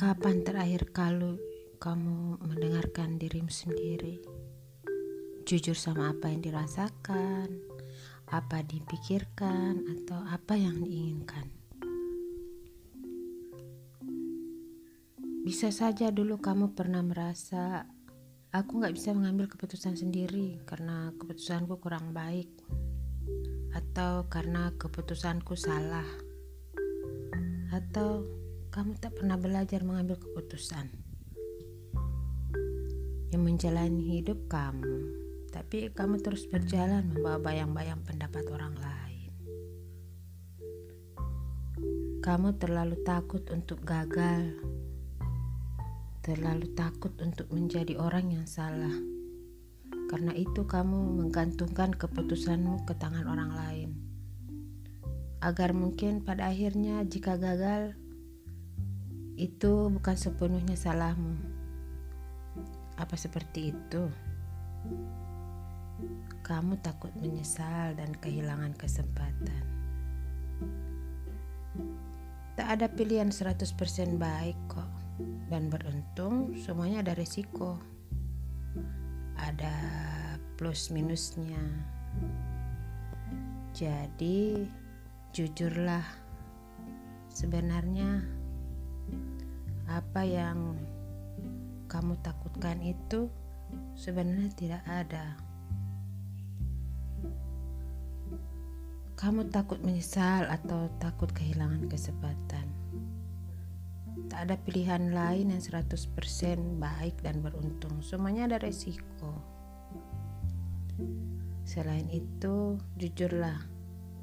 Kapan terakhir kali kamu mendengarkan dirimu sendiri? Jujur sama apa yang dirasakan, apa dipikirkan, atau apa yang diinginkan. Bisa saja dulu kamu pernah merasa aku gak bisa mengambil keputusan sendiri karena keputusanku kurang baik, atau karena keputusanku salah, atau kamu tak pernah belajar mengambil keputusan. Yang menjalani hidup kamu, tapi kamu terus berjalan membawa bayang-bayang pendapat orang lain. Kamu terlalu takut untuk gagal, terlalu takut untuk menjadi orang yang salah. Karena itu, kamu menggantungkan keputusanmu ke tangan orang lain, agar mungkin pada akhirnya, jika gagal, itu bukan sepenuhnya salahmu. Apa seperti itu? Kamu takut menyesal dan kehilangan kesempatan. Tak ada pilihan 100% baik kok. Dan beruntung semuanya ada resiko. Ada plus minusnya. Jadi jujurlah. Sebenarnya apa yang kamu takutkan itu sebenarnya tidak ada. Kamu takut menyesal atau takut kehilangan kesempatan. Tak ada pilihan lain yang 100% baik dan beruntung. Semuanya ada resiko. Selain itu, jujurlah,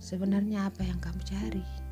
sebenarnya apa yang kamu cari?